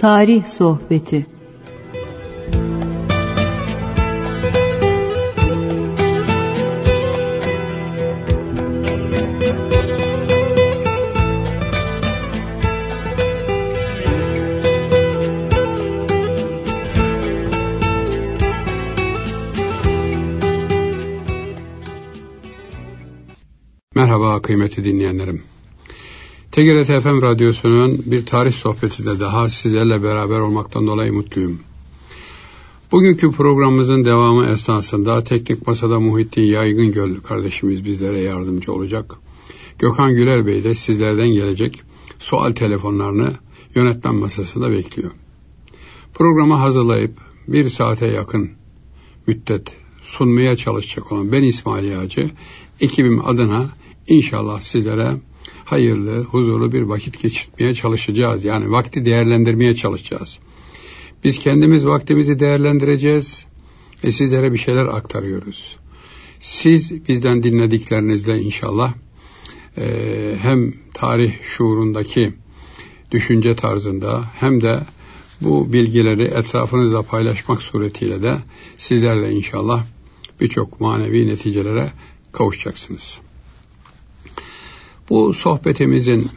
Tarih Sohbeti Merhaba kıymetli dinleyenlerim. TGRT FM Radyosu'nun bir tarih sohbetinde daha sizlerle beraber olmaktan dolayı mutluyum. Bugünkü programımızın devamı esnasında teknik masada Muhittin Yaygın Göl kardeşimiz bizlere yardımcı olacak. Gökhan Güler Bey de sizlerden gelecek sual telefonlarını yönetmen masasında bekliyor. Programı hazırlayıp bir saate yakın müddet sunmaya çalışacak olan ben İsmail Yağcı, ekibim adına inşallah sizlere hayırlı, huzurlu bir vakit geçirmeye çalışacağız. Yani vakti değerlendirmeye çalışacağız. Biz kendimiz vaktimizi değerlendireceğiz ve sizlere bir şeyler aktarıyoruz. Siz bizden dinlediklerinizle inşallah e, hem tarih şuurundaki düşünce tarzında hem de bu bilgileri etrafınızla paylaşmak suretiyle de sizlerle inşallah birçok manevi neticelere kavuşacaksınız. Bu sohbetimizin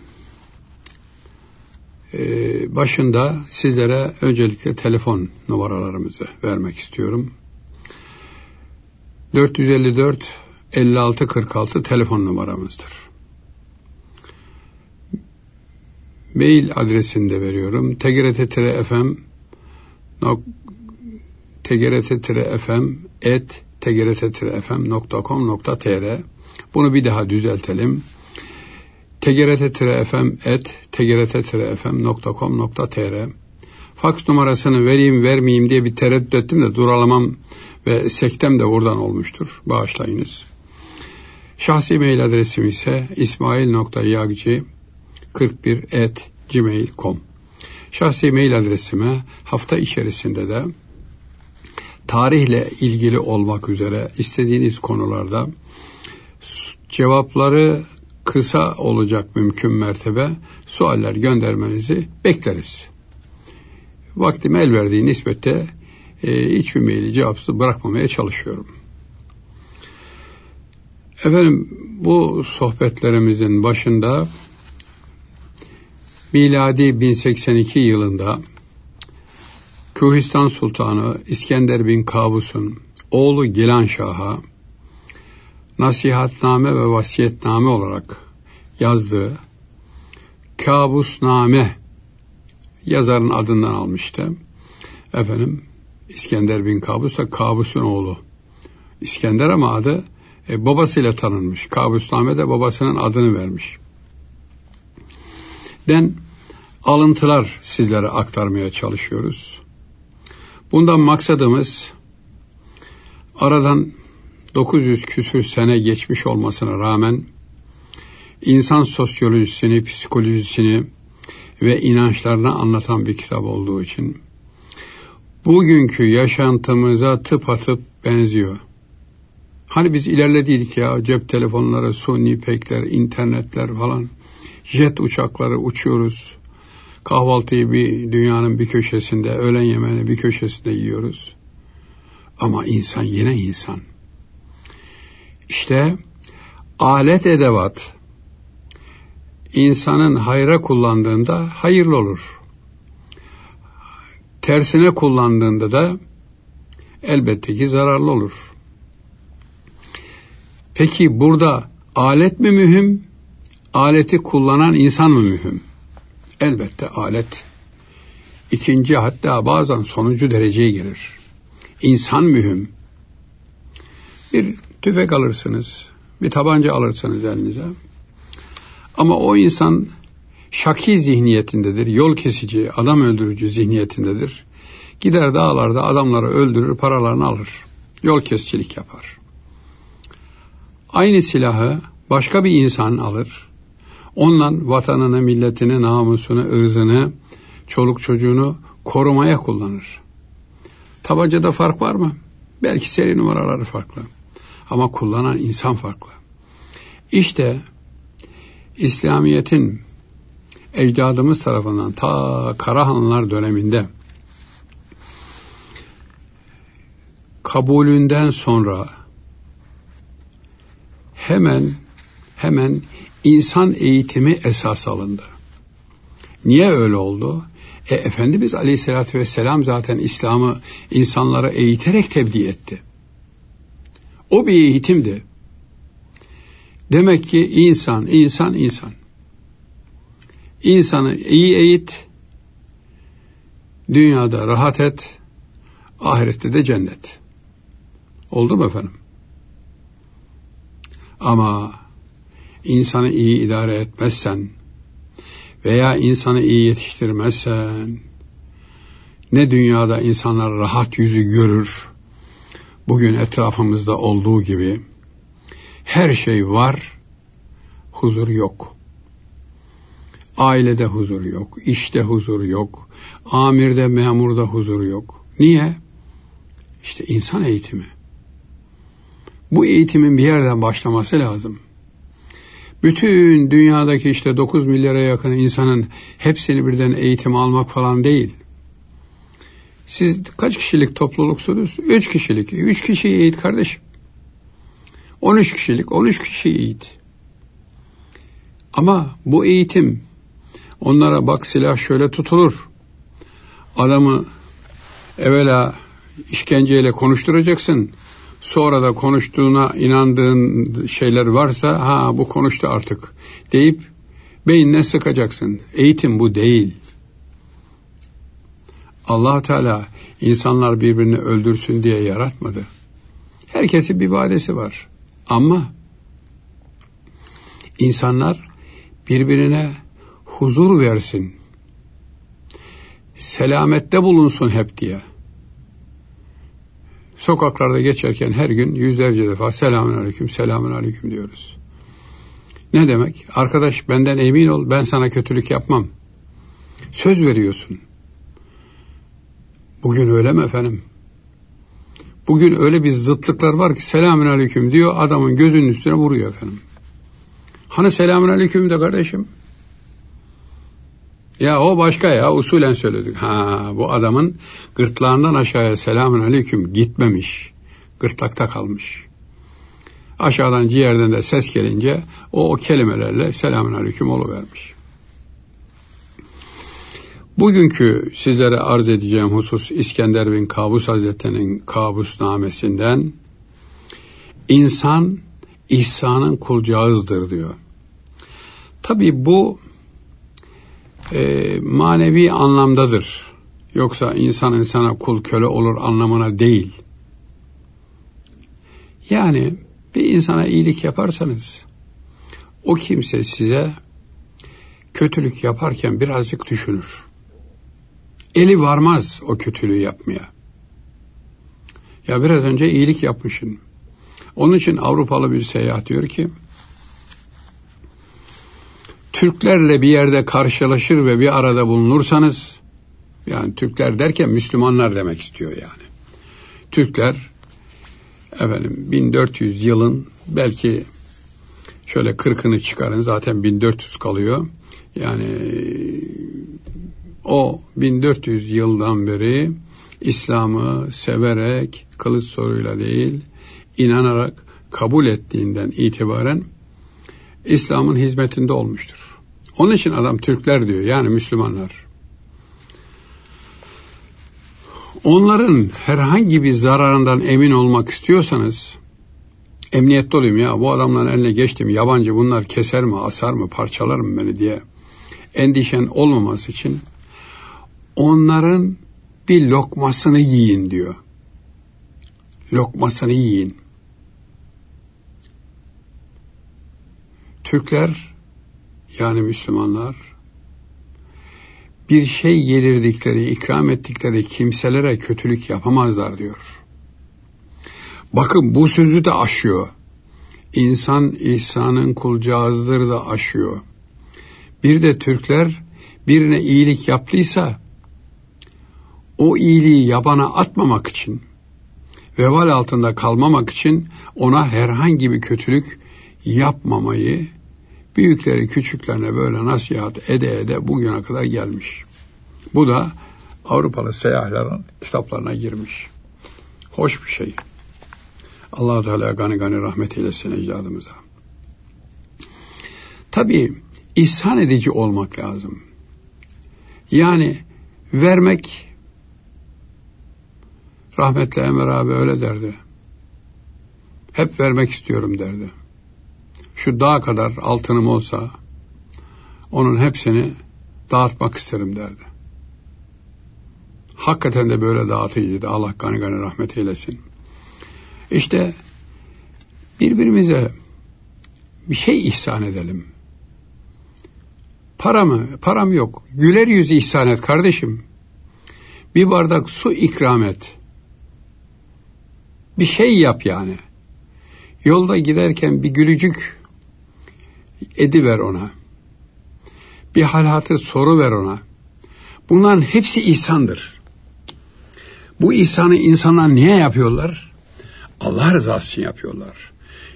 e, başında sizlere öncelikle telefon numaralarımızı vermek istiyorum. 454 56 46 telefon numaramızdır. Mail adresini de veriyorum. tgrt-fm et tgrt-fm.com.tr Bunu bir daha düzeltelim tgrt-fm.tgrt-fm.com.tr Faks numarasını vereyim vermeyeyim diye bir tereddüt ettim de duralamam ve sektem de oradan olmuştur. Bağışlayınız. Şahsi mail adresim ise ismail.yagci 41 at gmail.com Şahsi mail adresime hafta içerisinde de tarihle ilgili olmak üzere istediğiniz konularda cevapları kısa olacak mümkün mertebe sualler göndermenizi bekleriz. Vaktim el verdiği nispette e, hiçbir maili cevapsız bırakmamaya çalışıyorum. Efendim bu sohbetlerimizin başında miladi 1082 yılında Kühistan Sultanı İskender bin Kabus'un oğlu Gilan Şah'a nasihatname ve vasiyetname olarak yazdığı Kabusname yazarın adından almıştı. Efendim İskender bin Kabus da Kabus'un oğlu. İskender ama adı e, babasıyla tanınmış. Kabusname de babasının adını vermiş. Den alıntılar sizlere aktarmaya çalışıyoruz. Bundan maksadımız aradan 900 küsür sene geçmiş olmasına rağmen insan sosyolojisini, psikolojisini ve inançlarını anlatan bir kitap olduğu için bugünkü yaşantımıza tıp atıp benziyor. Hani biz ilerlediydik ya cep telefonları, suni pekler, internetler falan, jet uçakları uçuyoruz. Kahvaltıyı bir dünyanın bir köşesinde, öğlen yemeğini bir köşesinde yiyoruz. Ama insan yine insan. İşte alet edevat insanın hayra kullandığında hayırlı olur. Tersine kullandığında da elbette ki zararlı olur. Peki burada alet mi mühim, aleti kullanan insan mı mühim? Elbette alet ikinci hatta bazen sonuncu dereceye gelir. İnsan mühim. Bir tüfek alırsınız, bir tabanca alırsınız elinize. Ama o insan şaki zihniyetindedir, yol kesici, adam öldürücü zihniyetindedir. Gider dağlarda adamları öldürür, paralarını alır. Yol kesicilik yapar. Aynı silahı başka bir insan alır. Ondan vatanını, milletini, namusunu, ırzını, çoluk çocuğunu korumaya kullanır. Tabancada fark var mı? Belki seri numaraları farklı. Ama kullanan insan farklı. İşte İslamiyet'in ecdadımız tarafından ta Karahanlılar döneminde kabulünden sonra hemen hemen insan eğitimi esas alındı. Niye öyle oldu? E, Efendimiz Aleyhisselatü Vesselam zaten İslam'ı insanlara eğiterek tebliğ etti. O bir eğitimdi. Demek ki insan, insan, insan. İnsanı iyi eğit, dünyada rahat et, ahirette de cennet. Oldu mu efendim? Ama insanı iyi idare etmezsen veya insanı iyi yetiştirmezsen ne dünyada insanlar rahat yüzü görür, bugün etrafımızda olduğu gibi her şey var, huzur yok. Ailede huzur yok, işte huzur yok, amirde memurda huzur yok. Niye? İşte insan eğitimi. Bu eğitimin bir yerden başlaması lazım. Bütün dünyadaki işte 9 milyara yakın insanın hepsini birden eğitim almak falan değil. Siz kaç kişilik topluluksunuz? 3 kişilik. 3 kişiyi eğit kardeşim. 13 kişilik, 13 kişiyi eğit. Ama bu eğitim onlara bak silah şöyle tutulur. Adamı evvela işkenceyle konuşturacaksın. Sonra da konuştuğuna inandığın şeyler varsa ha bu konuştu artık deyip beynine sıkacaksın. Eğitim bu değil. Allah Teala insanlar birbirini öldürsün diye yaratmadı. Herkesin bir vadesi var. Ama insanlar birbirine huzur versin. Selamette bulunsun hep diye. Sokaklarda geçerken her gün yüzlerce defa selamün aleyküm, selamün aleyküm diyoruz. Ne demek? Arkadaş benden emin ol, ben sana kötülük yapmam. Söz veriyorsun. Bugün öyle mi efendim? Bugün öyle bir zıtlıklar var ki selamün aleyküm diyor, adamın gözünün üstüne vuruyor efendim. Hani selamün aleyküm de kardeşim? Ya o başka ya usulen söyledik. Ha bu adamın gırtlağından aşağıya selamün aleyküm gitmemiş. Gırtlakta kalmış. Aşağıdan ciğerden de ses gelince o, o kelimelerle selamün aleyküm oluvermiş. Bugünkü sizlere arz edeceğim husus İskender bin Kabus Hazretleri'nin kabusnamesinden insan ihsanın kulcağızdır diyor. Tabi bu e, manevi anlamdadır. Yoksa insan insana kul köle olur anlamına değil. Yani bir insana iyilik yaparsanız o kimse size kötülük yaparken birazcık düşünür. Eli varmaz o kötülüğü yapmaya. Ya biraz önce iyilik yapmışsın. Onun için Avrupalı bir seyahat diyor ki Türklerle bir yerde karşılaşır ve bir arada bulunursanız yani Türkler derken Müslümanlar demek istiyor yani. Türkler efendim 1400 yılın belki şöyle 40'ını çıkarın zaten 1400 kalıyor. Yani o 1400 yıldan beri İslam'ı severek kılıç soruyla değil inanarak kabul ettiğinden itibaren İslam'ın hizmetinde olmuştur. Onun için adam Türkler diyor yani Müslümanlar. Onların herhangi bir zararından emin olmak istiyorsanız emniyette olayım ya bu adamların eline geçtim yabancı bunlar keser mi asar mı parçalar mı beni diye endişen olmaması için onların bir lokmasını yiyin diyor. Lokmasını yiyin. Türkler yani Müslümanlar bir şey yedirdikleri, ikram ettikleri kimselere kötülük yapamazlar diyor. Bakın bu sözü de aşıyor. İnsan ihsanın kulcağızdır da aşıyor. Bir de Türkler birine iyilik yaptıysa o iyiliği yabana atmamak için vebal altında kalmamak için ona herhangi bir kötülük yapmamayı büyükleri küçüklerine böyle nasihat ede ede bugüne kadar gelmiş. Bu da Avrupalı seyyahların kitaplarına girmiş. Hoş bir şey. allah Teala gani gani rahmet eylesin ecdadımıza. Tabii ihsan edici olmak lazım. Yani vermek rahmetli Emre abi öyle derdi. Hep vermek istiyorum derdi. Şu dağ kadar altınım olsa onun hepsini dağıtmak isterim derdi. Hakikaten de böyle dağıtıcıydı. Allah gani gani rahmet eylesin. İşte birbirimize bir şey ihsan edelim. Para mı? Param yok. Güler yüz ihsan et kardeşim. Bir bardak su ikram et. Bir şey yap yani. Yolda giderken bir gülücük ediver ona. Bir hal hatır soru ver ona. Bunların hepsi ihsandır. Bu ihsanı insanlar niye yapıyorlar? Allah rızası için yapıyorlar.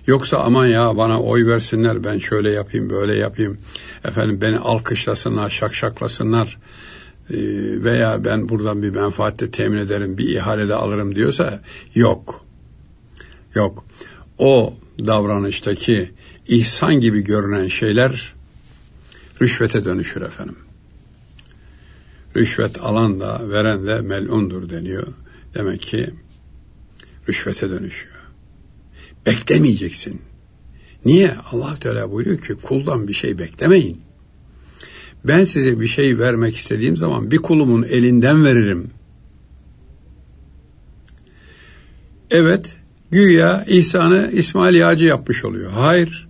Yoksa aman ya bana oy versinler ben şöyle yapayım böyle yapayım. Efendim beni alkışlasınlar şakşaklasınlar ee, veya ben buradan bir menfaatle temin ederim bir ihalede alırım diyorsa yok. Yok. O davranıştaki ihsan gibi görünen şeyler rüşvete dönüşür efendim. Rüşvet alan da veren de melundur deniyor. Demek ki rüşvete dönüşüyor. Beklemeyeceksin. Niye? Allah Teala buyuruyor ki kuldan bir şey beklemeyin. Ben size bir şey vermek istediğim zaman bir kulumun elinden veririm. Evet, güya İsa'nı İsmail Yağcı yapmış oluyor. Hayır.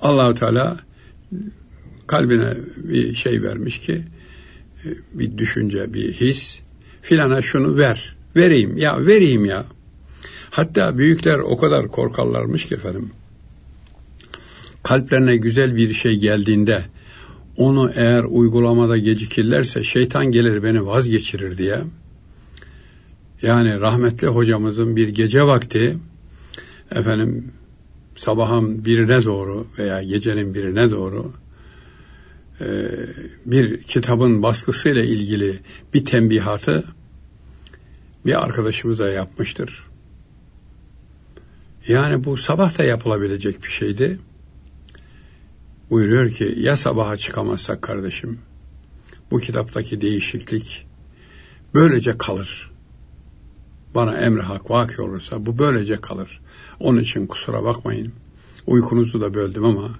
Allahu Teala kalbine bir şey vermiş ki bir düşünce, bir his filana şunu ver. Vereyim ya, vereyim ya. Hatta büyükler o kadar korkarlarmış ki efendim. Kalplerine güzel bir şey geldiğinde onu eğer uygulamada gecikirlerse şeytan gelir beni vazgeçirir diye. Yani rahmetli hocamızın bir gece vakti efendim sabahın birine doğru veya gecenin birine doğru e, bir kitabın baskısıyla ilgili bir tembihatı bir arkadaşımıza yapmıştır. Yani bu sabah da yapılabilecek bir şeydi. Buyuruyor ki ya sabaha çıkamazsak kardeşim bu kitaptaki değişiklik böylece kalır. Bana emri hak vaki olursa bu böylece kalır. Onun için kusura bakmayın. Uykunuzu da böldüm ama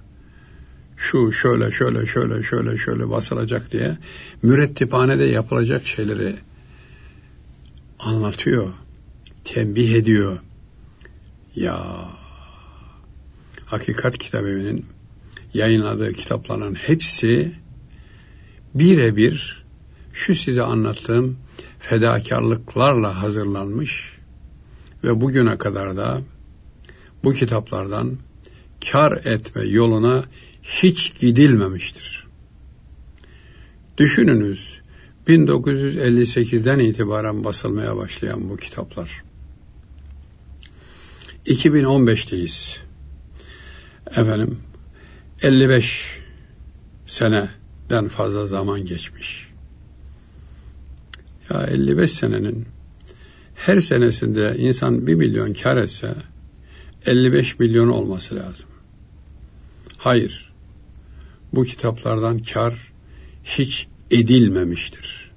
şu şöyle şöyle şöyle şöyle şöyle basılacak diye mürettiphanede yapılacak şeyleri anlatıyor, tembih ediyor. Ya Hakikat Kitabevi'nin yayınladığı kitapların hepsi birebir şu size anlattığım fedakarlıklarla hazırlanmış ve bugüne kadar da bu kitaplardan kar etme yoluna hiç gidilmemiştir. Düşününüz 1958'den itibaren basılmaya başlayan bu kitaplar 2015'teyiz. Efendim 55 seneden fazla zaman geçmiş. Ya 55 senenin her senesinde insan bir milyon kar etse 55 milyon olması lazım. Hayır. Bu kitaplardan kar hiç edilmemiştir.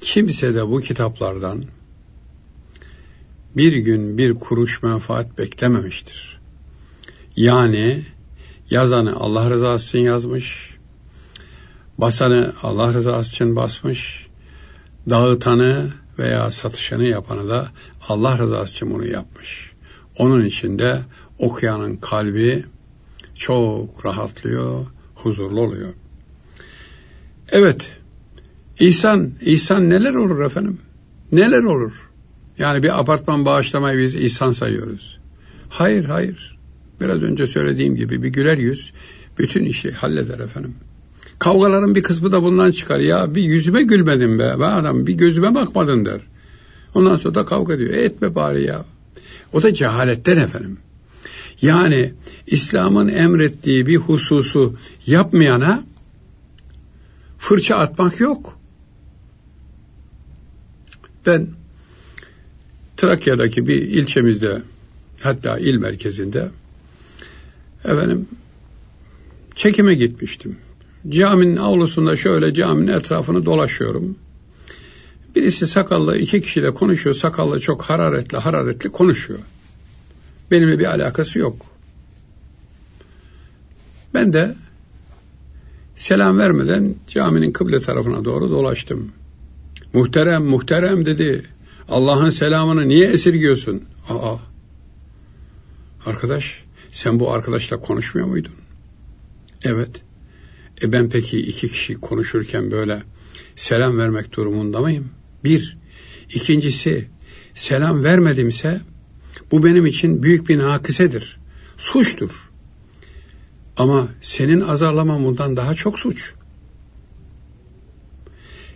Kimse de bu kitaplardan bir gün bir kuruş menfaat beklememiştir. Yani yazanı Allah rızası için yazmış, basanı Allah rızası için basmış, dağıtanı veya satışını yapanı da Allah rızası için bunu yapmış. Onun için de okuyanın kalbi çok rahatlıyor, huzurlu oluyor. Evet, İhsan, İhsan neler olur efendim? Neler olur? Yani bir apartman bağışlamayı biz ihsan sayıyoruz. Hayır, hayır. Biraz önce söylediğim gibi bir güler yüz bütün işi halleder efendim. Kavgaların bir kısmı da bundan çıkar. Ya bir yüzüme gülmedin be. Be adam bir gözüme bakmadın der. Ondan sonra da kavga ediyor. E etme bari ya. O da cehaletten efendim. Yani İslam'ın emrettiği bir hususu yapmayana fırça atmak yok. Ben Trakya'daki bir ilçemizde hatta il merkezinde efendim çekime gitmiştim. Caminin avlusunda şöyle caminin etrafını dolaşıyorum. Birisi sakallı iki kişiyle konuşuyor. Sakallı çok hararetli hararetli konuşuyor. Benimle bir alakası yok. Ben de selam vermeden caminin kıble tarafına doğru dolaştım. Muhterem, muhterem dedi. Allah'ın selamını niye esirgiyorsun? Aa, arkadaş sen bu arkadaşla konuşmuyor muydun? Evet. E ben peki iki kişi konuşurken böyle selam vermek durumunda mıyım? Bir. İkincisi selam vermedimse bu benim için büyük bir nakisedir. Suçtur. Ama senin azarlaman bundan daha çok suç.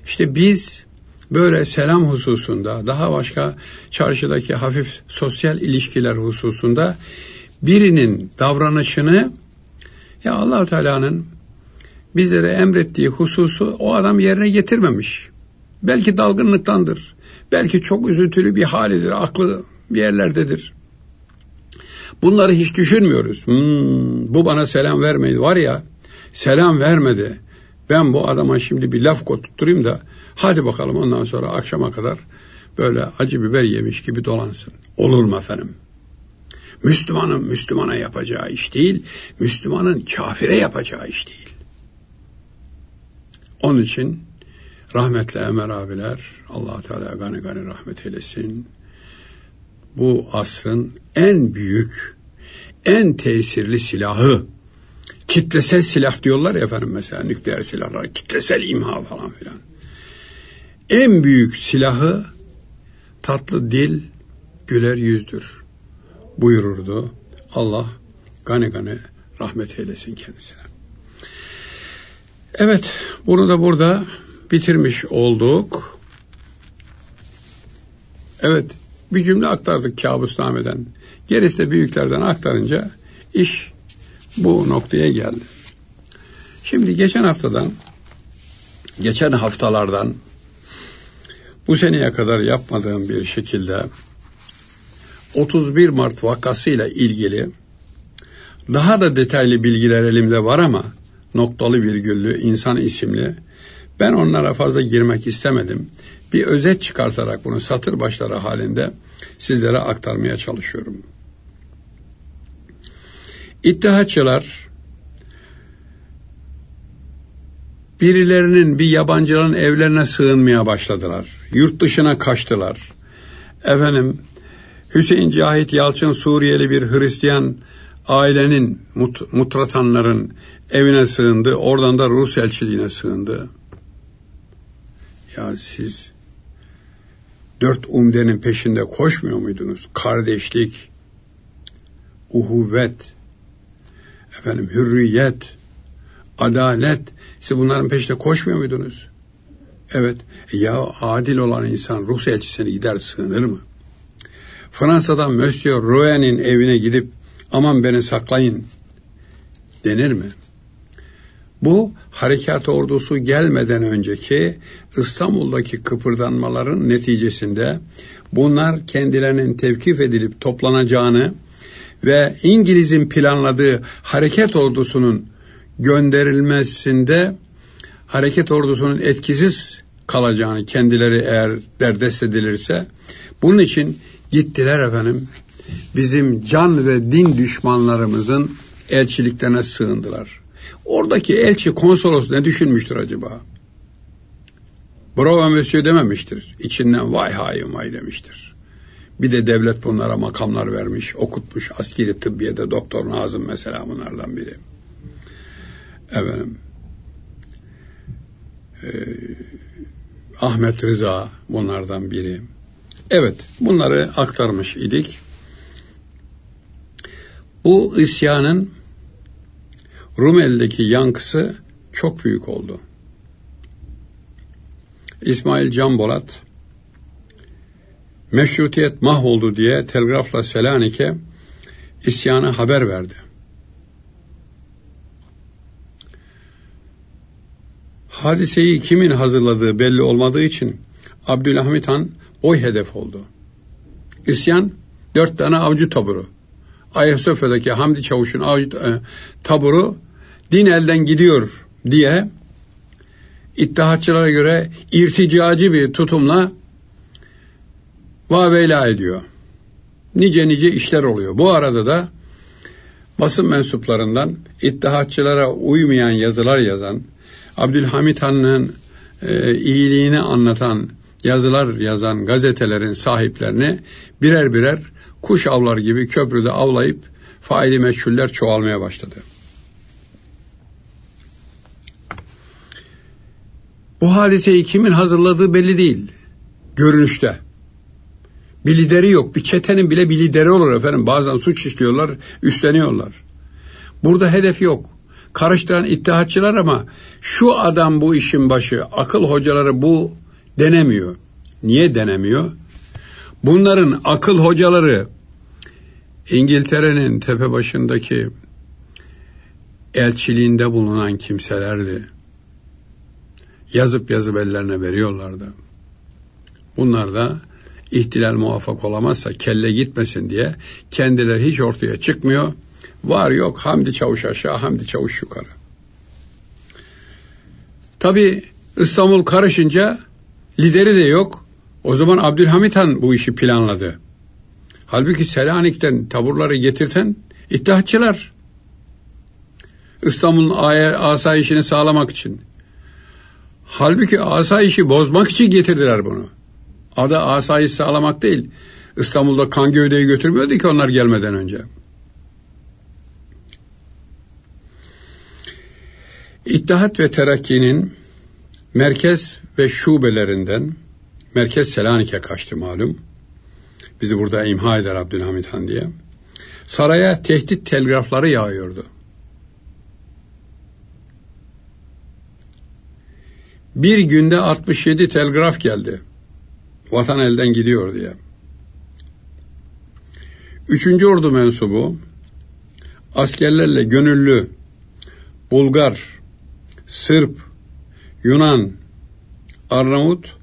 İşte biz böyle selam hususunda, daha başka çarşıdaki hafif sosyal ilişkiler hususunda birinin davranışını ya allah Teala'nın bizlere emrettiği hususu o adam yerine getirmemiş. Belki dalgınlıktandır. Belki çok üzüntülü bir halidir. Aklı bir yerlerdedir. Bunları hiç düşünmüyoruz. Hmm, bu bana selam vermedi. Var ya selam vermedi. Ben bu adama şimdi bir laf tutturayım da hadi bakalım ondan sonra akşama kadar böyle acı biber yemiş gibi dolansın. Olur mu efendim? Müslümanın Müslümana yapacağı iş değil, Müslümanın kafire yapacağı iş değil. Onun için rahmetli Ömer abiler, allah Teala gani gani rahmet eylesin, bu asrın en büyük, en tesirli silahı, kitlesel silah diyorlar ya efendim mesela nükleer silahlar, kitlesel imha falan filan. En büyük silahı tatlı dil, güler yüzdür buyururdu. Allah gani gani rahmet eylesin kendisine. Evet, bunu da burada bitirmiş olduk. Evet, bir cümle aktardık kabusnameden. Gerisi de büyüklerden aktarınca iş bu noktaya geldi. Şimdi geçen haftadan, geçen haftalardan bu seneye kadar yapmadığım bir şekilde 31 Mart vakasıyla ilgili daha da detaylı bilgiler elimde var ama noktalı virgüllü insan isimli ben onlara fazla girmek istemedim. Bir özet çıkartarak bunu satır başları halinde sizlere aktarmaya çalışıyorum. İttihatçılar birilerinin bir yabancıların evlerine sığınmaya başladılar. Yurt dışına kaçtılar. Efendim Hüseyin Cahit Yalçın Suriyeli bir Hristiyan ailenin mut, mutratanların evine sığındı. Oradan da Rus elçiliğine sığındı. Ya siz dört umdenin peşinde koşmuyor muydunuz? Kardeşlik, uhuvvet, efendim hürriyet, adalet. Siz bunların peşinde koşmuyor muydunuz? Evet. Ya adil olan insan Rus elçisine gider sığınır mı? Fransa'dan Monsieur Rouen'in evine gidip aman beni saklayın denir mi? Bu harekat ordusu gelmeden önceki İstanbul'daki kıpırdanmaların neticesinde bunlar kendilerinin tevkif edilip toplanacağını ve İngiliz'in planladığı hareket ordusunun gönderilmesinde hareket ordusunun etkisiz kalacağını kendileri eğer derdest edilirse bunun için gittiler efendim bizim can ve din düşmanlarımızın elçiliklerine sığındılar. Oradaki elçi konsolos ne düşünmüştür acaba? Bravo monsieur dememiştir. İçinden vay hain vay demiştir. Bir de devlet bunlara makamlar vermiş, okutmuş. Askeri tıbbiyede doktor Nazım mesela bunlardan biri. Efendim, e, Ahmet Rıza bunlardan biri. Evet, bunları aktarmış idik. Bu isyanın Rumeli'deki yankısı çok büyük oldu. İsmail Can Bolat meşrutiyet mahvoldu diye telgrafla Selanik'e isyanı haber verdi. Hadiseyi kimin hazırladığı belli olmadığı için Abdülhamit Han oy hedef oldu. İsyan dört tane avcı taburu. Ayasofya'daki Hamdi Çavuş'un e, taburu din elden gidiyor diye İttihatçılara göre irticacı bir tutumla vaveyla ediyor. Nice nice işler oluyor. Bu arada da basın mensuplarından ittihatçılara uymayan yazılar yazan, Abdülhamit Han'ın e, iyiliğini anlatan yazılar yazan gazetelerin sahiplerini birer birer kuş avlar gibi köprüde avlayıp faili meçhuller çoğalmaya başladı. Bu hadiseyi kimin hazırladığı belli değil. Görünüşte. Bir lideri yok. Bir çetenin bile bir lideri olur efendim. Bazen suç işliyorlar, üstleniyorlar. Burada hedef yok. Karıştıran ittihatçılar ama şu adam bu işin başı, akıl hocaları bu denemiyor. Niye denemiyor? Bunların akıl hocaları İngiltere'nin tepe başındaki elçiliğinde bulunan kimselerdi yazıp yazıp ellerine veriyorlardı. Bunlar da ihtilal muvaffak olamazsa kelle gitmesin diye kendileri hiç ortaya çıkmıyor. Var yok Hamdi Çavuş aşağı Hamdi Çavuş yukarı. Tabi İstanbul karışınca lideri de yok. O zaman Abdülhamit Han bu işi planladı. Halbuki Selanik'ten taburları getirten İttihatçılar. İstanbul'un asayişini sağlamak için. Halbuki asayişi bozmak için getirdiler bunu. Adı asayiş sağlamak değil. İstanbul'da kan gövdeyi götürmüyordu ki onlar gelmeden önce. İttihat ve Terakki'nin merkez ve şubelerinden merkez Selanik'e kaçtı malum. Bizi burada imha eder Abdülhamit Han diye. Saraya tehdit telgrafları yağıyordu. Bir günde 67 telgraf geldi. Vatan elden gidiyor diye. Üçüncü ordu mensubu askerlerle gönüllü Bulgar, Sırp, Yunan, Arnavut,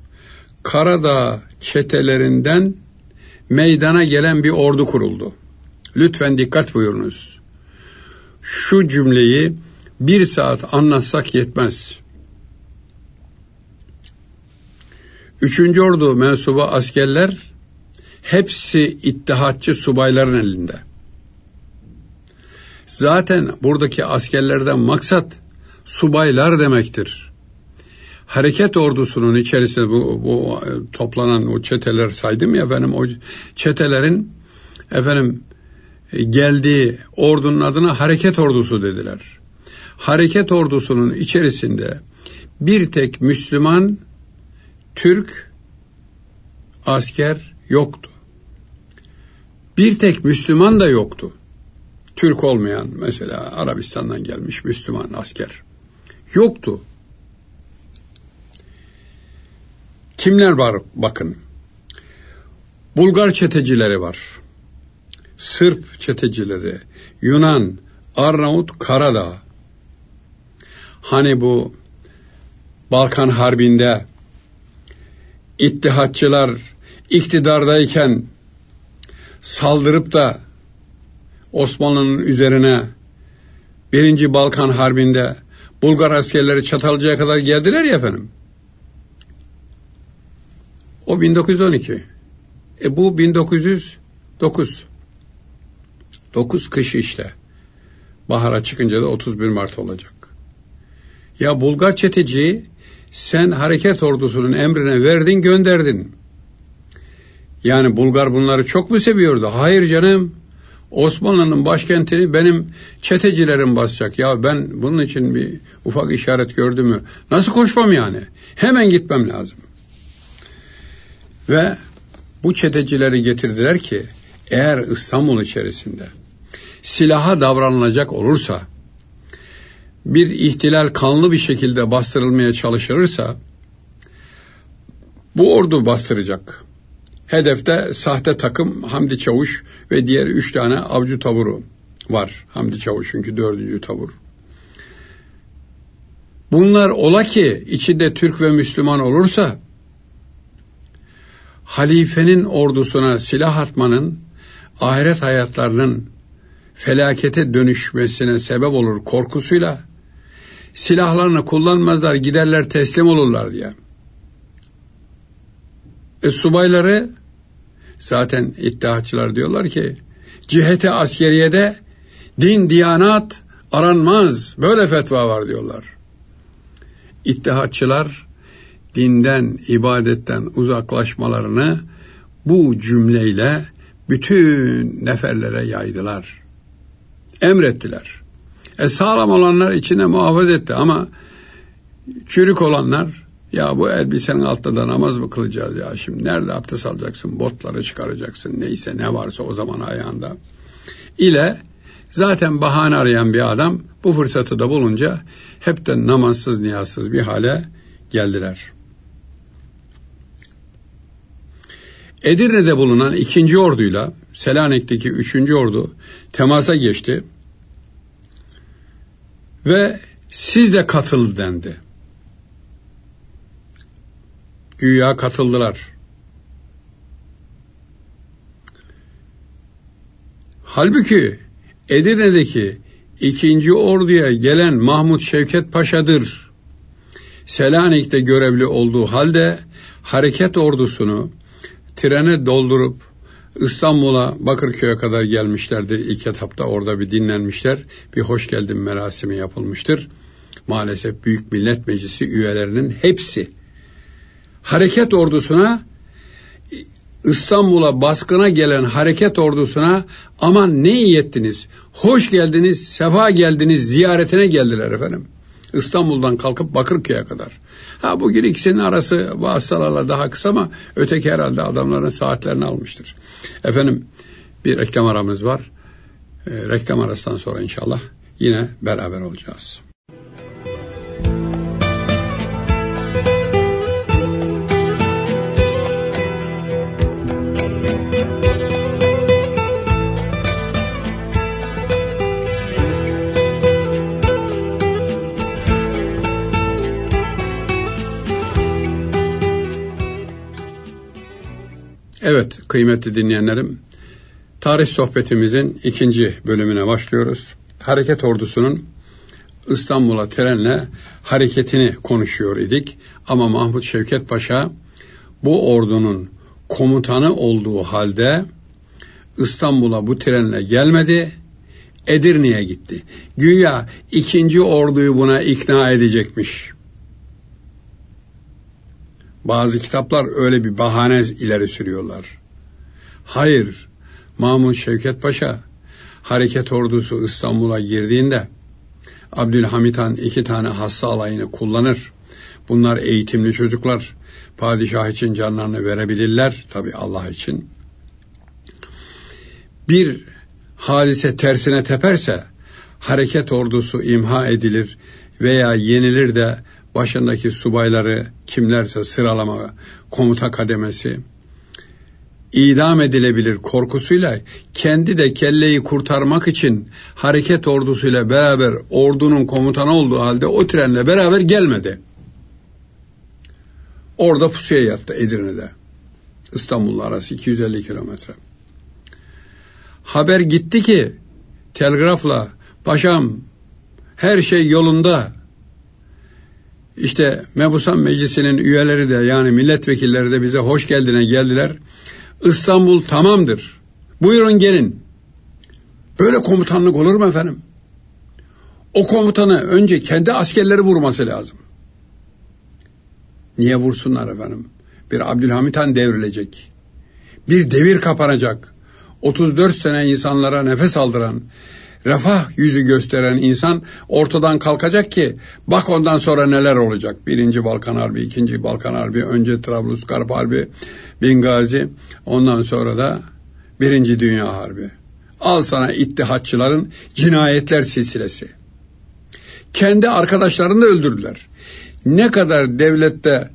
Karadağ çetelerinden meydana gelen bir ordu kuruldu. Lütfen dikkat buyurunuz. Şu cümleyi bir saat anlatsak yetmez. Üçüncü ordu mensubu askerler hepsi ittihatçı subayların elinde. Zaten buradaki askerlerden maksat subaylar demektir. Hareket ordusunun içerisinde bu, bu toplanan o çeteler saydım ya efendim o çetelerin efendim geldiği ordunun adına hareket ordusu dediler. Hareket ordusunun içerisinde bir tek Müslüman Türk asker yoktu. Bir tek Müslüman da yoktu. Türk olmayan mesela Arabistan'dan gelmiş Müslüman asker yoktu. Kimler var bakın. Bulgar çetecileri var. Sırp çetecileri, Yunan, Arnavut, Karadağ. Hani bu Balkan Harbi'nde ittihatçılar iktidardayken saldırıp da Osmanlı'nın üzerine birinci Balkan Harbi'nde Bulgar askerleri Çatalca'ya kadar geldiler ya efendim. O 1912. E bu 1909. 9 kış işte. Bahara çıkınca da 31 Mart olacak. Ya Bulgar çeteci sen hareket ordusunun emrine verdin gönderdin. Yani Bulgar bunları çok mu seviyordu? Hayır canım. Osmanlı'nın başkentini benim çetecilerim basacak. Ya ben bunun için bir ufak işaret gördüm mü? Nasıl koşmam yani? Hemen gitmem lazım. Ve bu çetecileri getirdiler ki eğer İstanbul içerisinde silaha davranılacak olursa bir ihtilal kanlı bir şekilde bastırılmaya çalışılırsa bu ordu bastıracak. Hedefte sahte takım Hamdi Çavuş ve diğer üç tane avcı taburu var. Hamdi Çavuş çünkü dördüncü tabur. Bunlar ola ki içinde Türk ve Müslüman olursa halifenin ordusuna silah atmanın ahiret hayatlarının felakete dönüşmesine sebep olur korkusuyla silahlarını kullanmazlar giderler teslim olurlar diye. E, subayları zaten iddiaçılar diyorlar ki cihete askeriyede din diyanat aranmaz böyle fetva var diyorlar. İttihatçılar dinden, ibadetten uzaklaşmalarını bu cümleyle bütün neferlere yaydılar. Emrettiler. E sağlam olanlar içine muhafaza etti ama çürük olanlar ya bu elbisenin altında da namaz mı kılacağız ya şimdi nerede abdest alacaksın botları çıkaracaksın neyse ne varsa o zaman ayağında ile zaten bahane arayan bir adam bu fırsatı da bulunca hepten namazsız niyazsız bir hale geldiler. Edirne'de bulunan ikinci orduyla Selanik'teki üçüncü ordu temasa geçti ve siz de katıl dendi. Güya katıldılar. Halbuki Edirne'deki ikinci orduya gelen Mahmut Şevket Paşa'dır. Selanik'te görevli olduğu halde hareket ordusunu trene doldurup İstanbul'a Bakırköy'e kadar gelmişlerdir. İlk etapta orada bir dinlenmişler. Bir hoş geldin merasimi yapılmıştır. Maalesef Büyük Millet Meclisi üyelerinin hepsi hareket ordusuna İstanbul'a baskına gelen hareket ordusuna aman ne iyi ettiniz, hoş geldiniz, sefa geldiniz ziyaretine geldiler efendim. İstanbul'dan kalkıp Bakırköy'e kadar. Ha bugün ikisinin arası vasıtalarla daha kısa ama öteki herhalde adamların saatlerini almıştır. Efendim bir reklam aramız var. E, reklam arasından sonra inşallah yine beraber olacağız. Evet kıymetli dinleyenlerim, tarih sohbetimizin ikinci bölümüne başlıyoruz. Hareket ordusunun İstanbul'a trenle hareketini konuşuyor idik. Ama Mahmut Şevket Paşa bu ordunun komutanı olduğu halde İstanbul'a bu trenle gelmedi, Edirne'ye gitti. Güya ikinci orduyu buna ikna edecekmiş. Bazı kitaplar öyle bir bahane ileri sürüyorlar. Hayır, Mahmut Şevket Paşa hareket ordusu İstanbul'a girdiğinde Abdülhamit Han iki tane hassa alayını kullanır. Bunlar eğitimli çocuklar. Padişah için canlarını verebilirler. Tabi Allah için. Bir hadise tersine teperse hareket ordusu imha edilir veya yenilir de başındaki subayları kimlerse sıralama komuta kademesi idam edilebilir korkusuyla kendi de kelleyi kurtarmak için hareket ordusuyla beraber ordunun komutanı olduğu halde o trenle beraber gelmedi. Orada pusuya yattı Edirne'de. İstanbul'la arası 250 kilometre. Haber gitti ki telgrafla paşam her şey yolunda işte Mebusan Meclisi'nin üyeleri de yani milletvekilleri de bize hoş geldine geldiler. İstanbul tamamdır. Buyurun gelin. Böyle komutanlık olur mu efendim? O komutanı önce kendi askerleri vurması lazım. Niye vursunlar efendim? Bir Abdülhamit Han devrilecek. Bir devir kapanacak. 34 sene insanlara nefes aldıran, refah yüzü gösteren insan ortadan kalkacak ki bak ondan sonra neler olacak. Birinci Balkan Harbi, ikinci Balkan Harbi, önce Trablusgarp Harbi, Bingazi, ondan sonra da Birinci Dünya Harbi. Al sana ittihatçıların cinayetler silsilesi. Kendi arkadaşlarını da öldürdüler. Ne kadar devlette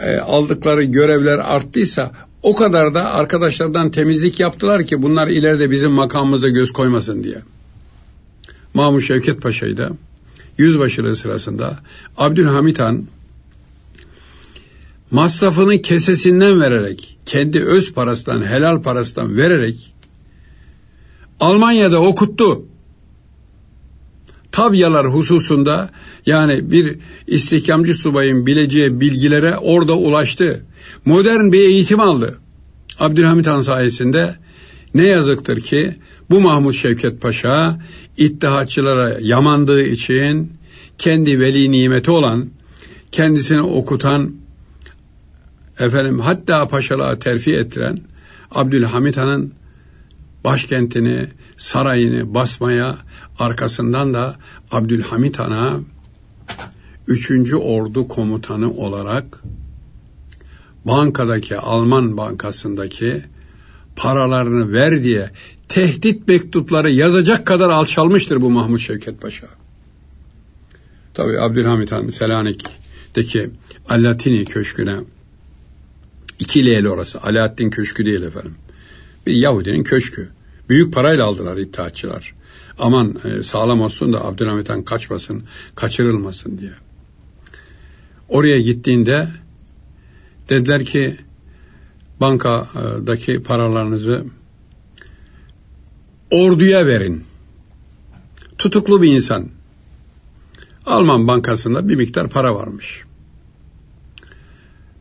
e, aldıkları görevler arttıysa O kadar da arkadaşlardan temizlik yaptılar ki bunlar ileride bizim makamımıza göz koymasın diye. Mahmut Şevket Paşa'yı da yüzbaşılığı sırasında Abdülhamit Han masrafını kesesinden vererek, kendi öz parasından, helal parasından vererek Almanya'da okuttu. Tabyalar hususunda yani bir istihkamcı subayın bileceği bilgilere orada ulaştı. Modern bir eğitim aldı. Abdülhamit Han sayesinde ne yazıktır ki bu Mahmut Şevket Paşa ittihatçılara yamandığı için kendi veli nimeti olan, kendisini okutan, efendim hatta paşalığa terfi ettiren Abdülhamit Han'ın başkentini, sarayını basmaya arkasından da Abdülhamit Han'a 3. Ordu Komutanı olarak bankadaki Alman bankasındaki paralarını ver diye tehdit mektupları yazacak kadar alçalmıştır bu Mahmut Şevket Paşa. Tabi Abdülhamit Han Selanik'teki Allatini Köşkü'ne iki leyli orası. Alaaddin Köşkü değil efendim. Bir Yahudinin köşkü. Büyük parayla aldılar iddiatçılar. Aman e, sağlam olsun da Abdülhamit Han kaçmasın, kaçırılmasın diye. Oraya gittiğinde dediler ki bankadaki paralarınızı orduya verin. Tutuklu bir insan. Alman bankasında bir miktar para varmış.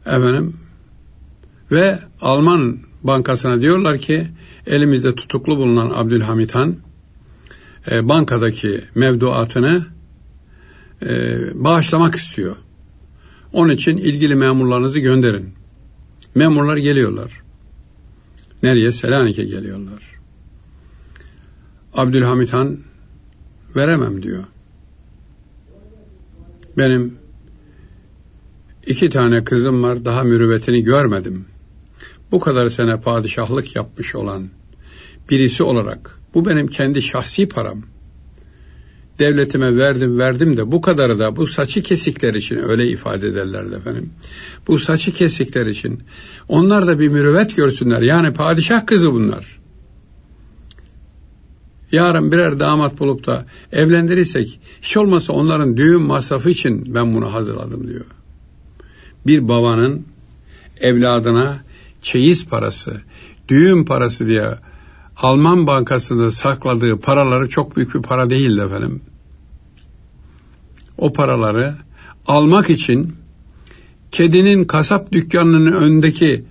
Efendim ve Alman bankasına diyorlar ki elimizde tutuklu bulunan Abdülhamit Han e, bankadaki mevduatını e, bağışlamak istiyor. Onun için ilgili memurlarınızı gönderin. Memurlar geliyorlar. Nereye? Selanik'e geliyorlar. Abdülhamit Han veremem diyor. Benim iki tane kızım var daha mürüvvetini görmedim. Bu kadar sene padişahlık yapmış olan birisi olarak bu benim kendi şahsi param. Devletime verdim verdim de bu kadarı da bu saçı kesikler için öyle ifade ederlerdi efendim. Bu saçı kesikler için onlar da bir mürüvvet görsünler. Yani padişah kızı bunlar yarın birer damat bulup da evlendirirsek hiç olmazsa onların düğün masrafı için ben bunu hazırladım diyor. Bir babanın evladına çeyiz parası, düğün parası diye Alman bankasında sakladığı paraları çok büyük bir para değildi efendim. O paraları almak için kedinin kasap dükkanının önündeki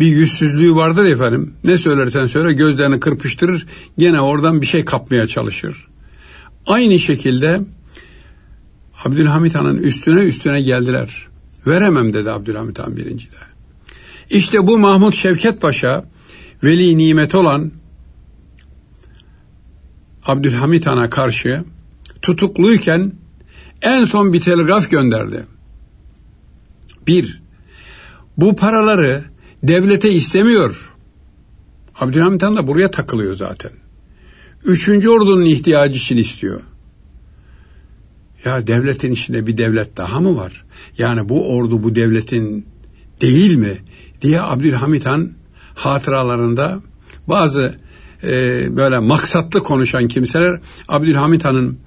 bir yüzsüzlüğü vardır efendim. Ne söylersen söyle gözlerini kırpıştırır gene oradan bir şey kapmaya çalışır. Aynı şekilde Abdülhamit Han'ın üstüne üstüne geldiler. Veremem dedi Abdülhamit Han birinci de. İşte bu Mahmut Şevket Paşa veli nimet olan Abdülhamit Han'a karşı tutukluyken en son bir telgraf gönderdi. Bir, bu paraları devlete istemiyor. Abdülhamit Han da buraya takılıyor zaten. Üçüncü ordunun ihtiyacı için istiyor. Ya devletin içinde bir devlet daha mı var? Yani bu ordu bu devletin değil mi? diye Abdülhamit Han hatıralarında bazı e, böyle maksatlı konuşan kimseler Abdülhamit Han'ın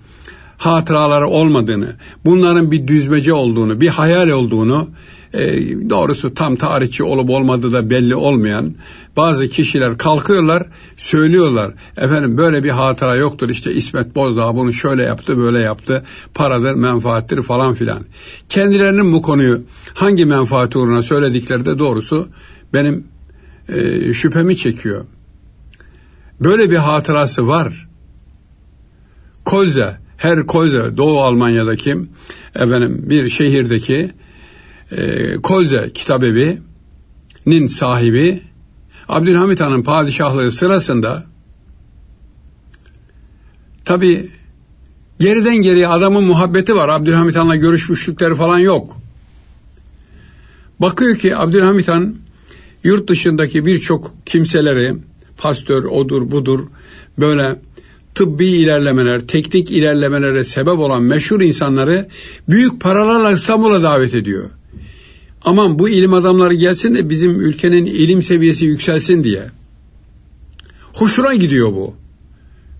hatıraları olmadığını, bunların bir düzmece olduğunu, bir hayal olduğunu e, doğrusu tam tarihçi olup olmadığı da belli olmayan bazı kişiler kalkıyorlar söylüyorlar. Efendim böyle bir hatıra yoktur. İşte İsmet Bozdağ bunu şöyle yaptı böyle yaptı. Paradır menfaattir falan filan. Kendilerinin bu konuyu hangi menfaat uğruna söyledikleri de doğrusu benim e, şüphemi çekiyor. Böyle bir hatırası var. Kolze her Kolze Doğu Almanya'daki efendim bir şehirdeki e, Kolze kitabevi'nin sahibi Abdülhamit Han'ın padişahlığı sırasında tabi geriden geriye adamın muhabbeti var. Abdülhamit Han'la görüşmüşlükleri falan yok. Bakıyor ki Abdülhamit Han yurt dışındaki birçok kimseleri pastör odur budur böyle tıbbi ilerlemeler, teknik ilerlemelere sebep olan meşhur insanları büyük paralarla İstanbul'a davet ediyor. Aman bu ilim adamları gelsin de bizim ülkenin ilim seviyesi yükselsin diye. Hoşuna gidiyor bu.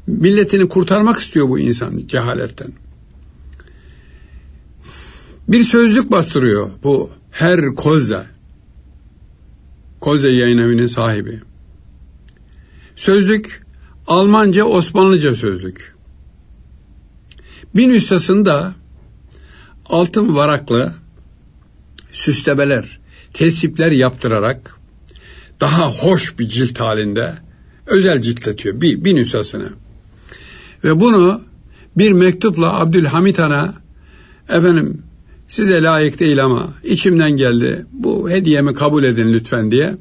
Milletini kurtarmak istiyor bu insan cehaletten. Bir sözlük bastırıyor bu her Kolze. Kolze yayın evinin sahibi. Sözlük Almanca Osmanlıca sözlük. Bir nüshasında altın varaklı süslemeler, tesipler yaptırarak daha hoş bir cilt halinde özel ciltletiyor bir, bir nüshasını. Ve bunu bir mektupla Abdülhamit Han'a efendim size layık değil ama içimden geldi bu hediyemi kabul edin lütfen diye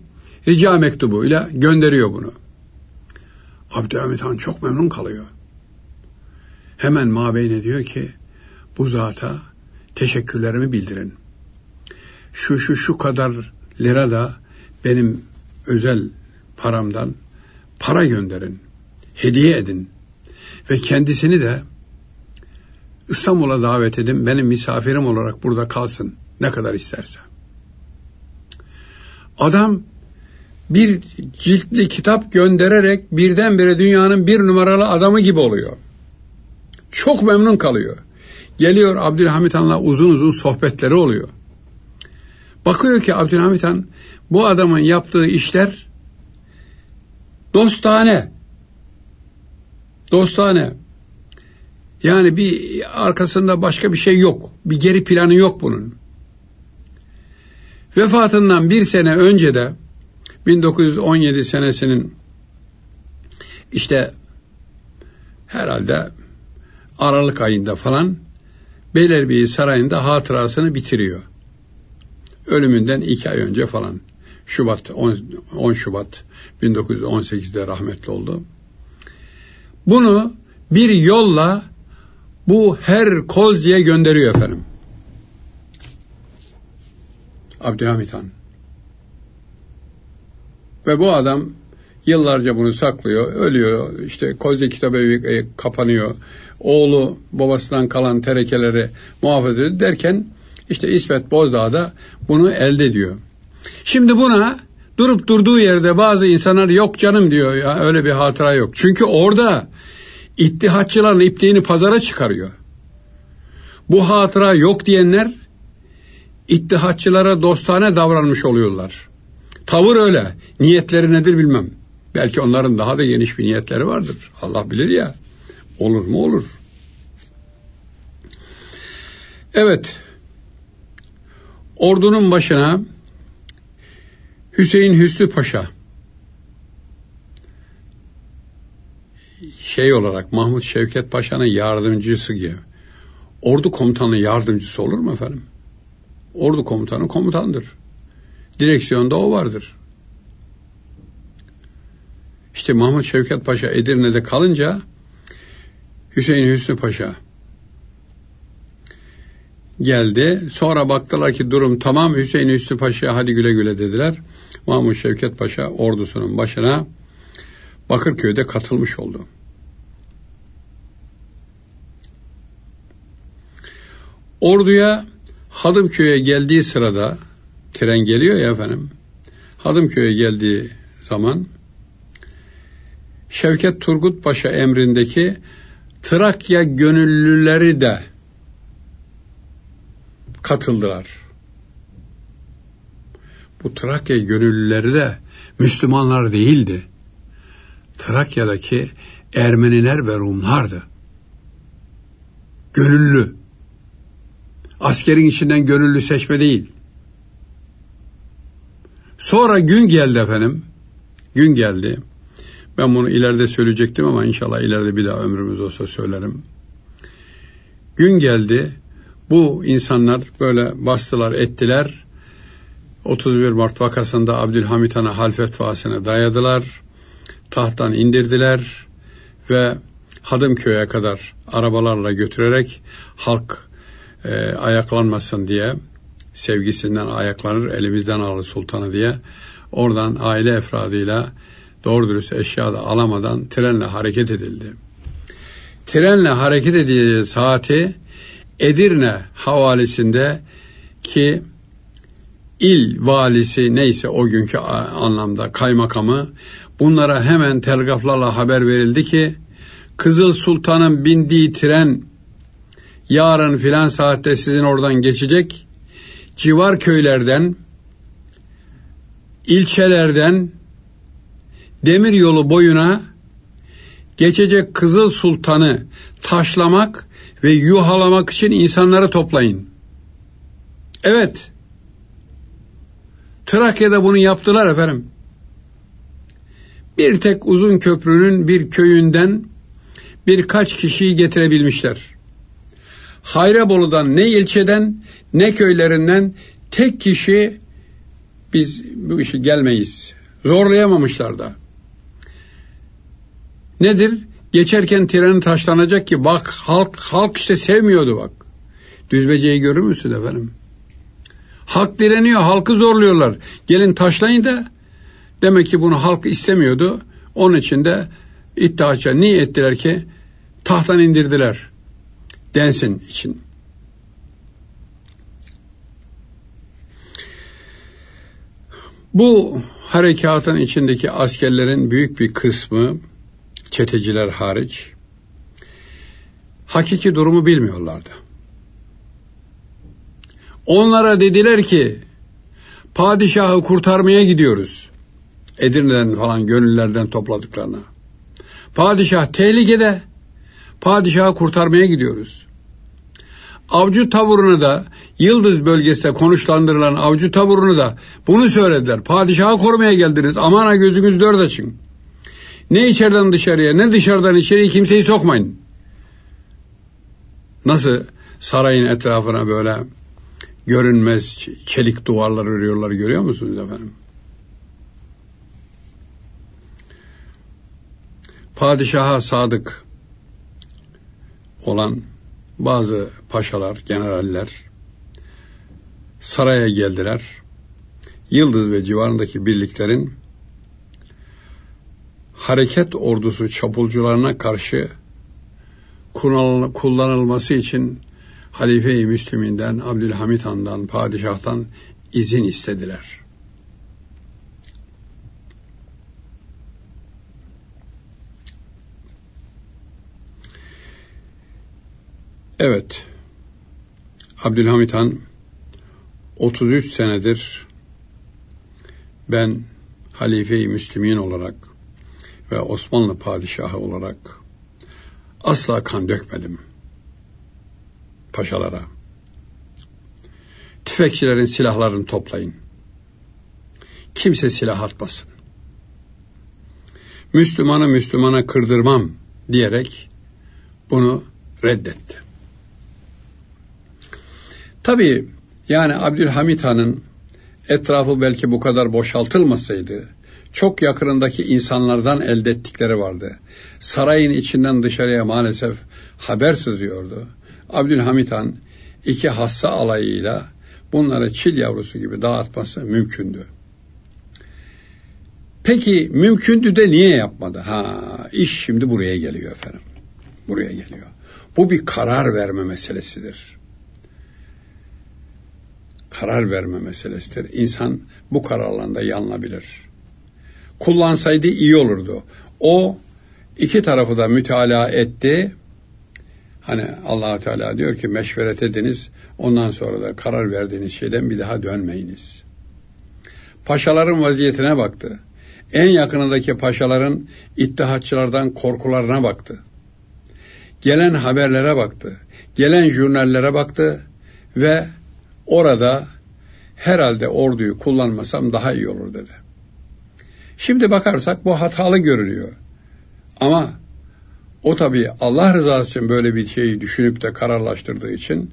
rica mektubuyla gönderiyor bunu. Abdülhamit Han çok memnun kalıyor. Hemen mabeyne diyor ki bu zata teşekkürlerimi bildirin. Şu şu şu kadar lira da benim özel paramdan para gönderin. Hediye edin. Ve kendisini de İstanbul'a davet edin. Benim misafirim olarak burada kalsın. Ne kadar isterse. Adam bir ciltli kitap göndererek birdenbire dünyanın bir numaralı adamı gibi oluyor. Çok memnun kalıyor. Geliyor Abdülhamit Han'la uzun uzun sohbetleri oluyor. Bakıyor ki Abdülhamit Han bu adamın yaptığı işler dostane. Dostane. Yani bir arkasında başka bir şey yok. Bir geri planı yok bunun. Vefatından bir sene önce de 1917 senesinin işte herhalde Aralık ayında falan Beylerbeyi Sarayı'nda hatırasını bitiriyor. Ölümünden iki ay önce falan. Şubat 10, 10 Şubat 1918'de rahmetli oldu. Bunu bir yolla bu her Kolzi'ye gönderiyor efendim. Abdülhamit Han. Ve bu adam yıllarca bunu saklıyor, ölüyor. İşte Kozya kitabı evi kapanıyor. Oğlu babasından kalan terekeleri muhafaza ediyor derken işte İsmet Bozdağ da bunu elde ediyor. Şimdi buna durup durduğu yerde bazı insanlar yok canım diyor ya öyle bir hatıra yok. Çünkü orada ittihatçıların ipliğini pazara çıkarıyor. Bu hatıra yok diyenler ittihatçılara dostane davranmış oluyorlar. Tavır öyle. Niyetleri nedir bilmem. Belki onların daha da geniş bir niyetleri vardır. Allah bilir ya. Olur mu olur. Evet. Ordunun başına Hüseyin Hüsnü Paşa şey olarak Mahmut Şevket Paşa'nın yardımcısı gibi. Ordu komutanı yardımcısı olur mu efendim? Ordu komutanı komutandır. Direksiyonda o vardır. İşte Mahmut Şevket Paşa Edirne'de kalınca Hüseyin Hüsnü Paşa geldi. Sonra baktılar ki durum tamam Hüseyin Hüsnü Paşa'ya hadi güle güle dediler. Mahmut Şevket Paşa ordusunun başına Bakırköy'de katılmış oldu. Orduya Hadımköy'e geldiği sırada tren geliyor ya efendim. Hadımköy'e geldiği zaman Şevket Turgut Paşa emrindeki Trakya gönüllüleri de katıldılar. Bu Trakya gönüllüleri de Müslümanlar değildi. Trakya'daki Ermeniler ve Rumlardı. Gönüllü. Askerin içinden gönüllü seçme değil. Sonra gün geldi efendim. Gün geldi. Ben bunu ileride söyleyecektim ama inşallah ileride bir daha ömrümüz olsa söylerim. Gün geldi. Bu insanlar böyle bastılar, ettiler. 31 Mart vakasında Abdülhamit Han'a hal fetvasını dayadılar. Tahttan indirdiler ve Hadımköy'e kadar arabalarla götürerek halk e, ayaklanmasın diye sevgisinden ayaklanır elimizden alır sultanı diye oradan aile efradıyla doğru dürüst eşya da alamadan trenle hareket edildi. Trenle hareket edildiği saati Edirne havalisinde ki il valisi neyse o günkü anlamda kaymakamı bunlara hemen telgraflarla haber verildi ki Kızıl Sultan'ın bindiği tren yarın filan saatte sizin oradan geçecek. Civar köylerden, ilçelerden demir yolu boyuna geçecek Kızıl Sultan'ı taşlamak ve yuhalamak için insanları toplayın. Evet. Trakya'da bunu yaptılar efendim. Bir tek uzun köprünün bir köyünden birkaç kişiyi getirebilmişler. Hayrabolu'dan ne ilçeden ne köylerinden tek kişi biz bu işi gelmeyiz. Zorlayamamışlar da. Nedir? Geçerken treni taşlanacak ki bak halk halk işte sevmiyordu bak. Düzbeceyi görür müsün efendim? Halk direniyor, halkı zorluyorlar. Gelin taşlayın da demek ki bunu halk istemiyordu. Onun için de iddiaça niye ettiler ki tahttan indirdiler densin için. Bu harekatın içindeki askerlerin büyük bir kısmı çeteciler hariç hakiki durumu bilmiyorlardı. Onlara dediler ki padişahı kurtarmaya gidiyoruz. Edirne'den falan gönüllerden topladıklarına. Padişah tehlikede. Padişahı kurtarmaya gidiyoruz. Avcı taburunu da Yıldız bölgesinde konuşlandırılan avcı taburunu da bunu söylediler. Padişahı korumaya geldiniz. Aman ha gözünüz dört açın. Ne içeriden dışarıya ne dışarıdan içeriye kimseyi sokmayın. Nasıl sarayın etrafına böyle görünmez çelik duvarlar örüyorlar görüyor musunuz efendim? Padişaha sadık olan bazı paşalar, generaller saraya geldiler. Yıldız ve civarındaki birliklerin hareket ordusu çapulcularına karşı kullanılması için Halife-i Müslüminden, Abdülhamit Han'dan, padişahtan izin istediler. Evet, Abdülhamit Han 33 senedir ben Halife-i Müslümin olarak ve Osmanlı padişahı olarak asla kan dökmedim paşalara. Tüfekçilerin silahlarını toplayın. Kimse silah atmasın. Müslümanı Müslümana kırdırmam diyerek bunu reddetti. Tabii yani Abdülhamit Han'ın etrafı belki bu kadar boşaltılmasaydı çok yakınındaki insanlardan elde ettikleri vardı. Sarayın içinden dışarıya maalesef haber sızıyordu. Abdülhamit Han iki hassa alayıyla bunları çil yavrusu gibi dağıtması mümkündü. Peki mümkündü de niye yapmadı? Ha, iş şimdi buraya geliyor efendim. Buraya geliyor. Bu bir karar verme meselesidir. Karar verme meselesidir. İnsan bu kararlarında yanılabilir. Kullansaydı iyi olurdu. O iki tarafı da mütalaa etti Hani allah Teala diyor ki meşveret ediniz ondan sonra da karar verdiğiniz şeyden bir daha dönmeyiniz. Paşaların vaziyetine baktı. En yakınındaki paşaların ittihatçılardan korkularına baktı. Gelen haberlere baktı. Gelen jurnallere baktı ve orada herhalde orduyu kullanmasam daha iyi olur dedi. Şimdi bakarsak bu hatalı görünüyor. Ama o tabii Allah rızası için böyle bir şeyi düşünüp de kararlaştırdığı için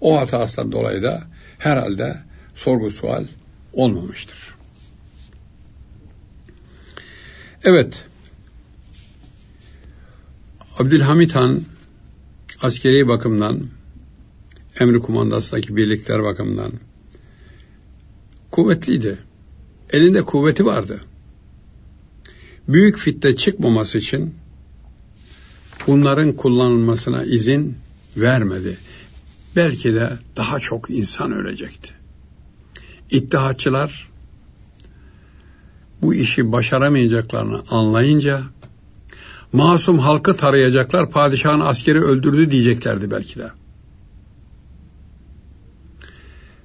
o hatasından dolayı da herhalde sorgu sual olmamıştır. Evet. Abdülhamit Han askeri bakımdan emri kumandasındaki birlikler bakımından kuvvetliydi. Elinde kuvveti vardı. Büyük fitte çıkmaması için bunların kullanılmasına izin vermedi. Belki de daha çok insan ölecekti. İttihatçılar bu işi başaramayacaklarını anlayınca masum halkı tarayacaklar, padişahın askeri öldürdü diyeceklerdi belki de.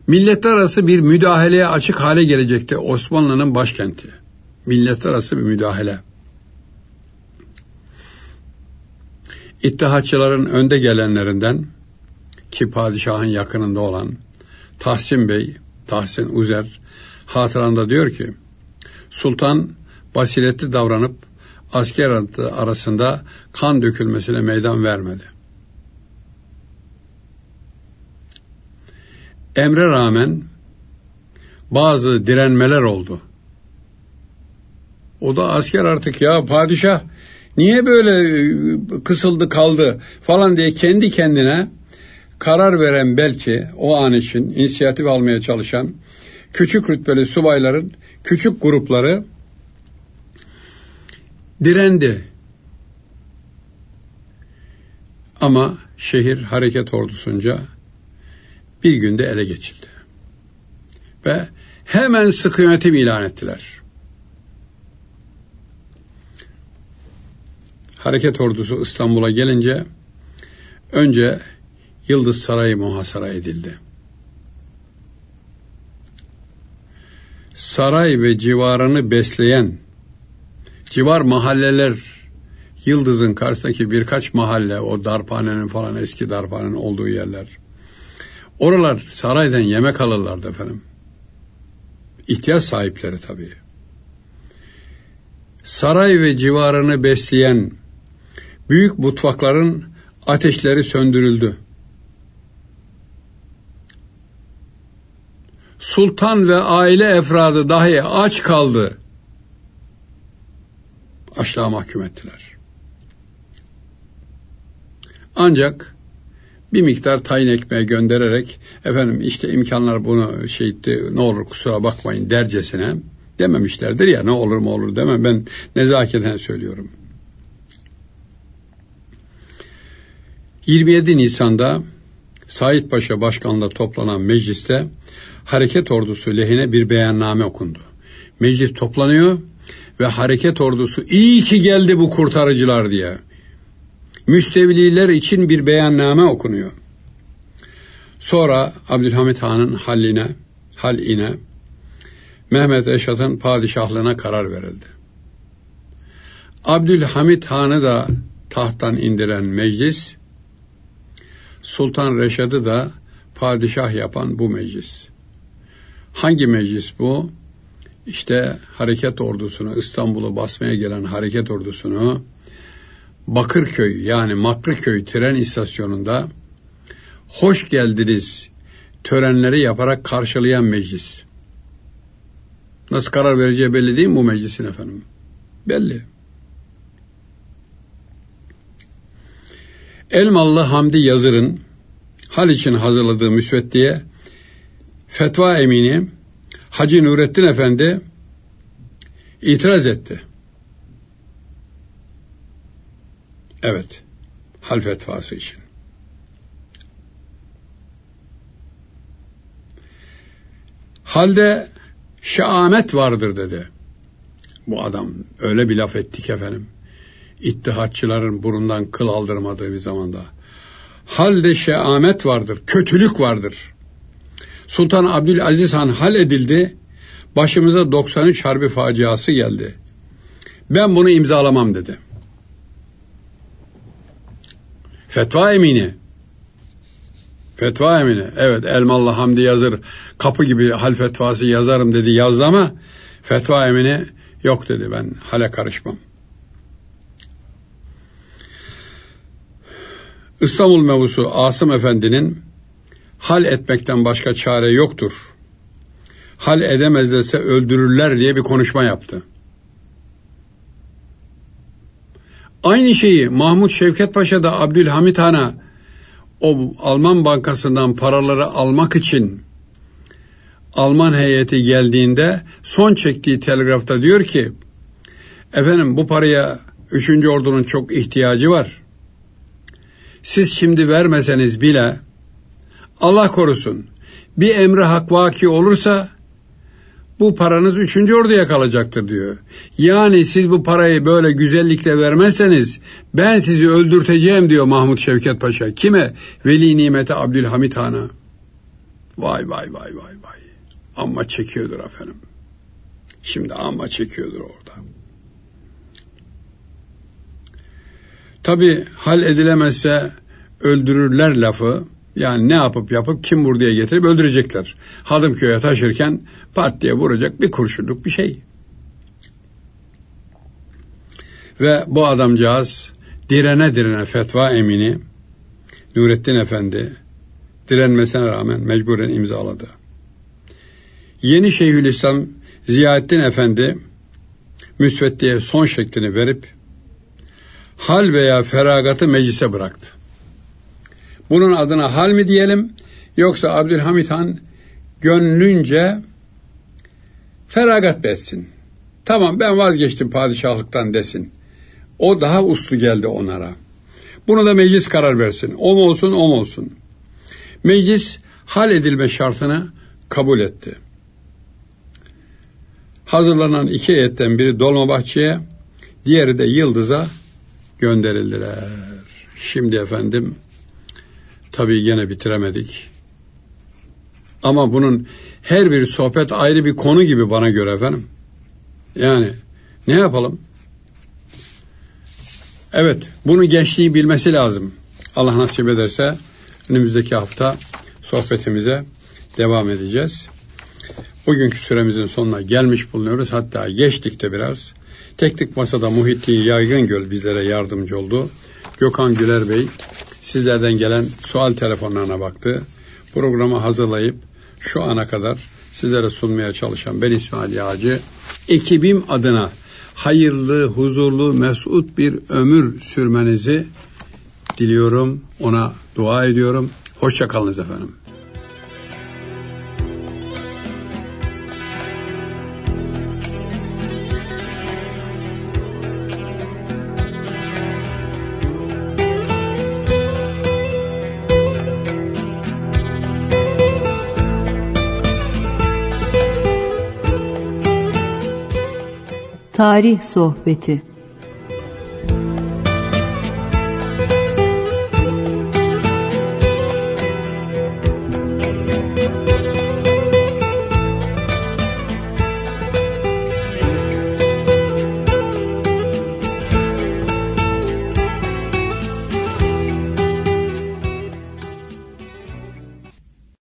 Milletler arası bir müdahaleye açık hale gelecekti Osmanlı'nın başkenti. Milletler arası bir müdahale. İttihatçıların önde gelenlerinden ki padişahın yakınında olan Tahsin Bey, Tahsin Uzer hatıranda diyor ki Sultan basiretli davranıp asker arasında kan dökülmesine meydan vermedi. Emre rağmen bazı direnmeler oldu. O da asker artık ya padişah niye böyle e, kısıldı kaldı falan diye kendi kendine karar veren belki o an için inisiyatif almaya çalışan küçük rütbeli subayların küçük grupları direndi. Ama şehir hareket ordusunca bir günde ele geçildi. Ve hemen sıkı yönetim ilan ettiler. Hareket ordusu İstanbul'a gelince önce Yıldız Sarayı muhasara edildi. Saray ve civarını besleyen civar mahalleler Yıldız'ın karşısındaki birkaç mahalle o darphanenin falan eski darphanenin olduğu yerler. Oralar saraydan yemek alırlardı efendim. İhtiyaç sahipleri tabii. Saray ve civarını besleyen büyük mutfakların ateşleri söndürüldü. sultan ve aile efradı dahi aç kaldı. Açlığa mahkum ettiler. Ancak bir miktar tayin ekmeği göndererek efendim işte imkanlar bunu şey etti ne olur kusura bakmayın dercesine dememişlerdir ya ne olur mu olur demem ben nezaketen söylüyorum. 27 Nisan'da Said Paşa başkanlığı toplanan mecliste hareket ordusu lehine bir beyanname okundu. Meclis toplanıyor ve hareket ordusu iyi ki geldi bu kurtarıcılar diye. Müstevliler için bir beyanname okunuyor. Sonra Abdülhamit Han'ın halline, haline, Mehmet Eşat'ın padişahlığına karar verildi. Abdülhamit Han'ı da tahttan indiren meclis, Sultan Reşad'ı da padişah yapan bu meclis. Hangi meclis bu? İşte hareket ordusunu, İstanbul'u basmaya gelen hareket ordusunu Bakırköy yani Makrıköy tren istasyonunda hoş geldiniz törenleri yaparak karşılayan meclis. Nasıl karar vereceği belli değil mi bu meclisin efendim? Belli. Elmalı Hamdi Yazır'ın hal için hazırladığı müsveddiye fetva emini Hacı Nurettin Efendi itiraz etti. Evet, hal fetvası için. Halde şaamet vardır dedi. Bu adam öyle bir laf ettik efendim. İttihatçıların burundan kıl aldırmadığı bir zamanda. Halde şeamet vardır, kötülük vardır. Sultan Abdülaziz Han hal edildi. Başımıza 93 harbi faciası geldi. Ben bunu imzalamam dedi. Fetva emini. Fetva emini. Evet Elmalı Hamdi yazır. Kapı gibi hal fetvası yazarım dedi yazdı ama fetva emini yok dedi ben hale karışmam. İstanbul mevusu Asım Efendi'nin hal etmekten başka çare yoktur. Hal edemezlerse öldürürler diye bir konuşma yaptı. Aynı şeyi Mahmut Şevket Paşa da Abdülhamit Han'a o Alman bankasından paraları almak için Alman heyeti geldiğinde son çektiği telgrafta diyor ki efendim bu paraya 3. ordunun çok ihtiyacı var. Siz şimdi vermeseniz bile Allah korusun bir emri hak vaki olursa bu paranız üçüncü orduya kalacaktır diyor. Yani siz bu parayı böyle güzellikle vermezseniz ben sizi öldürteceğim diyor Mahmut Şevket Paşa. Kime? Veli Nimet'e Abdülhamit Han'a. Vay vay vay vay vay. Amma çekiyordur efendim. Şimdi amma çekiyordur orada. Tabi hal edilemezse öldürürler lafı. Yani ne yapıp yapıp kim vur diye getirip öldürecekler. Hadımköy'e taşırken pat diye vuracak bir kurşunluk bir şey. Ve bu adamcağız direne direne fetva emini Nurettin Efendi direnmesine rağmen mecburen imzaladı. Yeni Şeyhülislam Ziyaettin Efendi müsveddiye son şeklini verip hal veya feragatı meclise bıraktı. Bunun adına hal mi diyelim yoksa Abdülhamit Han gönlünce feragat etsin. Tamam ben vazgeçtim padişahlıktan desin. O daha uslu geldi onlara. Bunu da meclis karar versin. O mu olsun o mu olsun. Meclis hal edilme şartını kabul etti. Hazırlanan iki heyetten biri Dolmabahçe'ye, diğeri de Yıldız'a gönderildiler. Şimdi efendim tabii yine bitiremedik. Ama bunun her bir sohbet ayrı bir konu gibi bana göre efendim. Yani ne yapalım? Evet, bunu gençliği bilmesi lazım. Allah nasip ederse önümüzdeki hafta sohbetimize devam edeceğiz. Bugünkü süremizin sonuna gelmiş bulunuyoruz. Hatta geçtik de biraz. Teknik Masada Muhittin Yaygıngöl bizlere yardımcı oldu. Gökhan Güler Bey sizlerden gelen sual telefonlarına baktı. Programı hazırlayıp şu ana kadar sizlere sunmaya çalışan ben İsmail Yağcı. Ekibim adına hayırlı, huzurlu, mesut bir ömür sürmenizi diliyorum. Ona dua ediyorum. Hoşçakalınız efendim. Tarih Sohbeti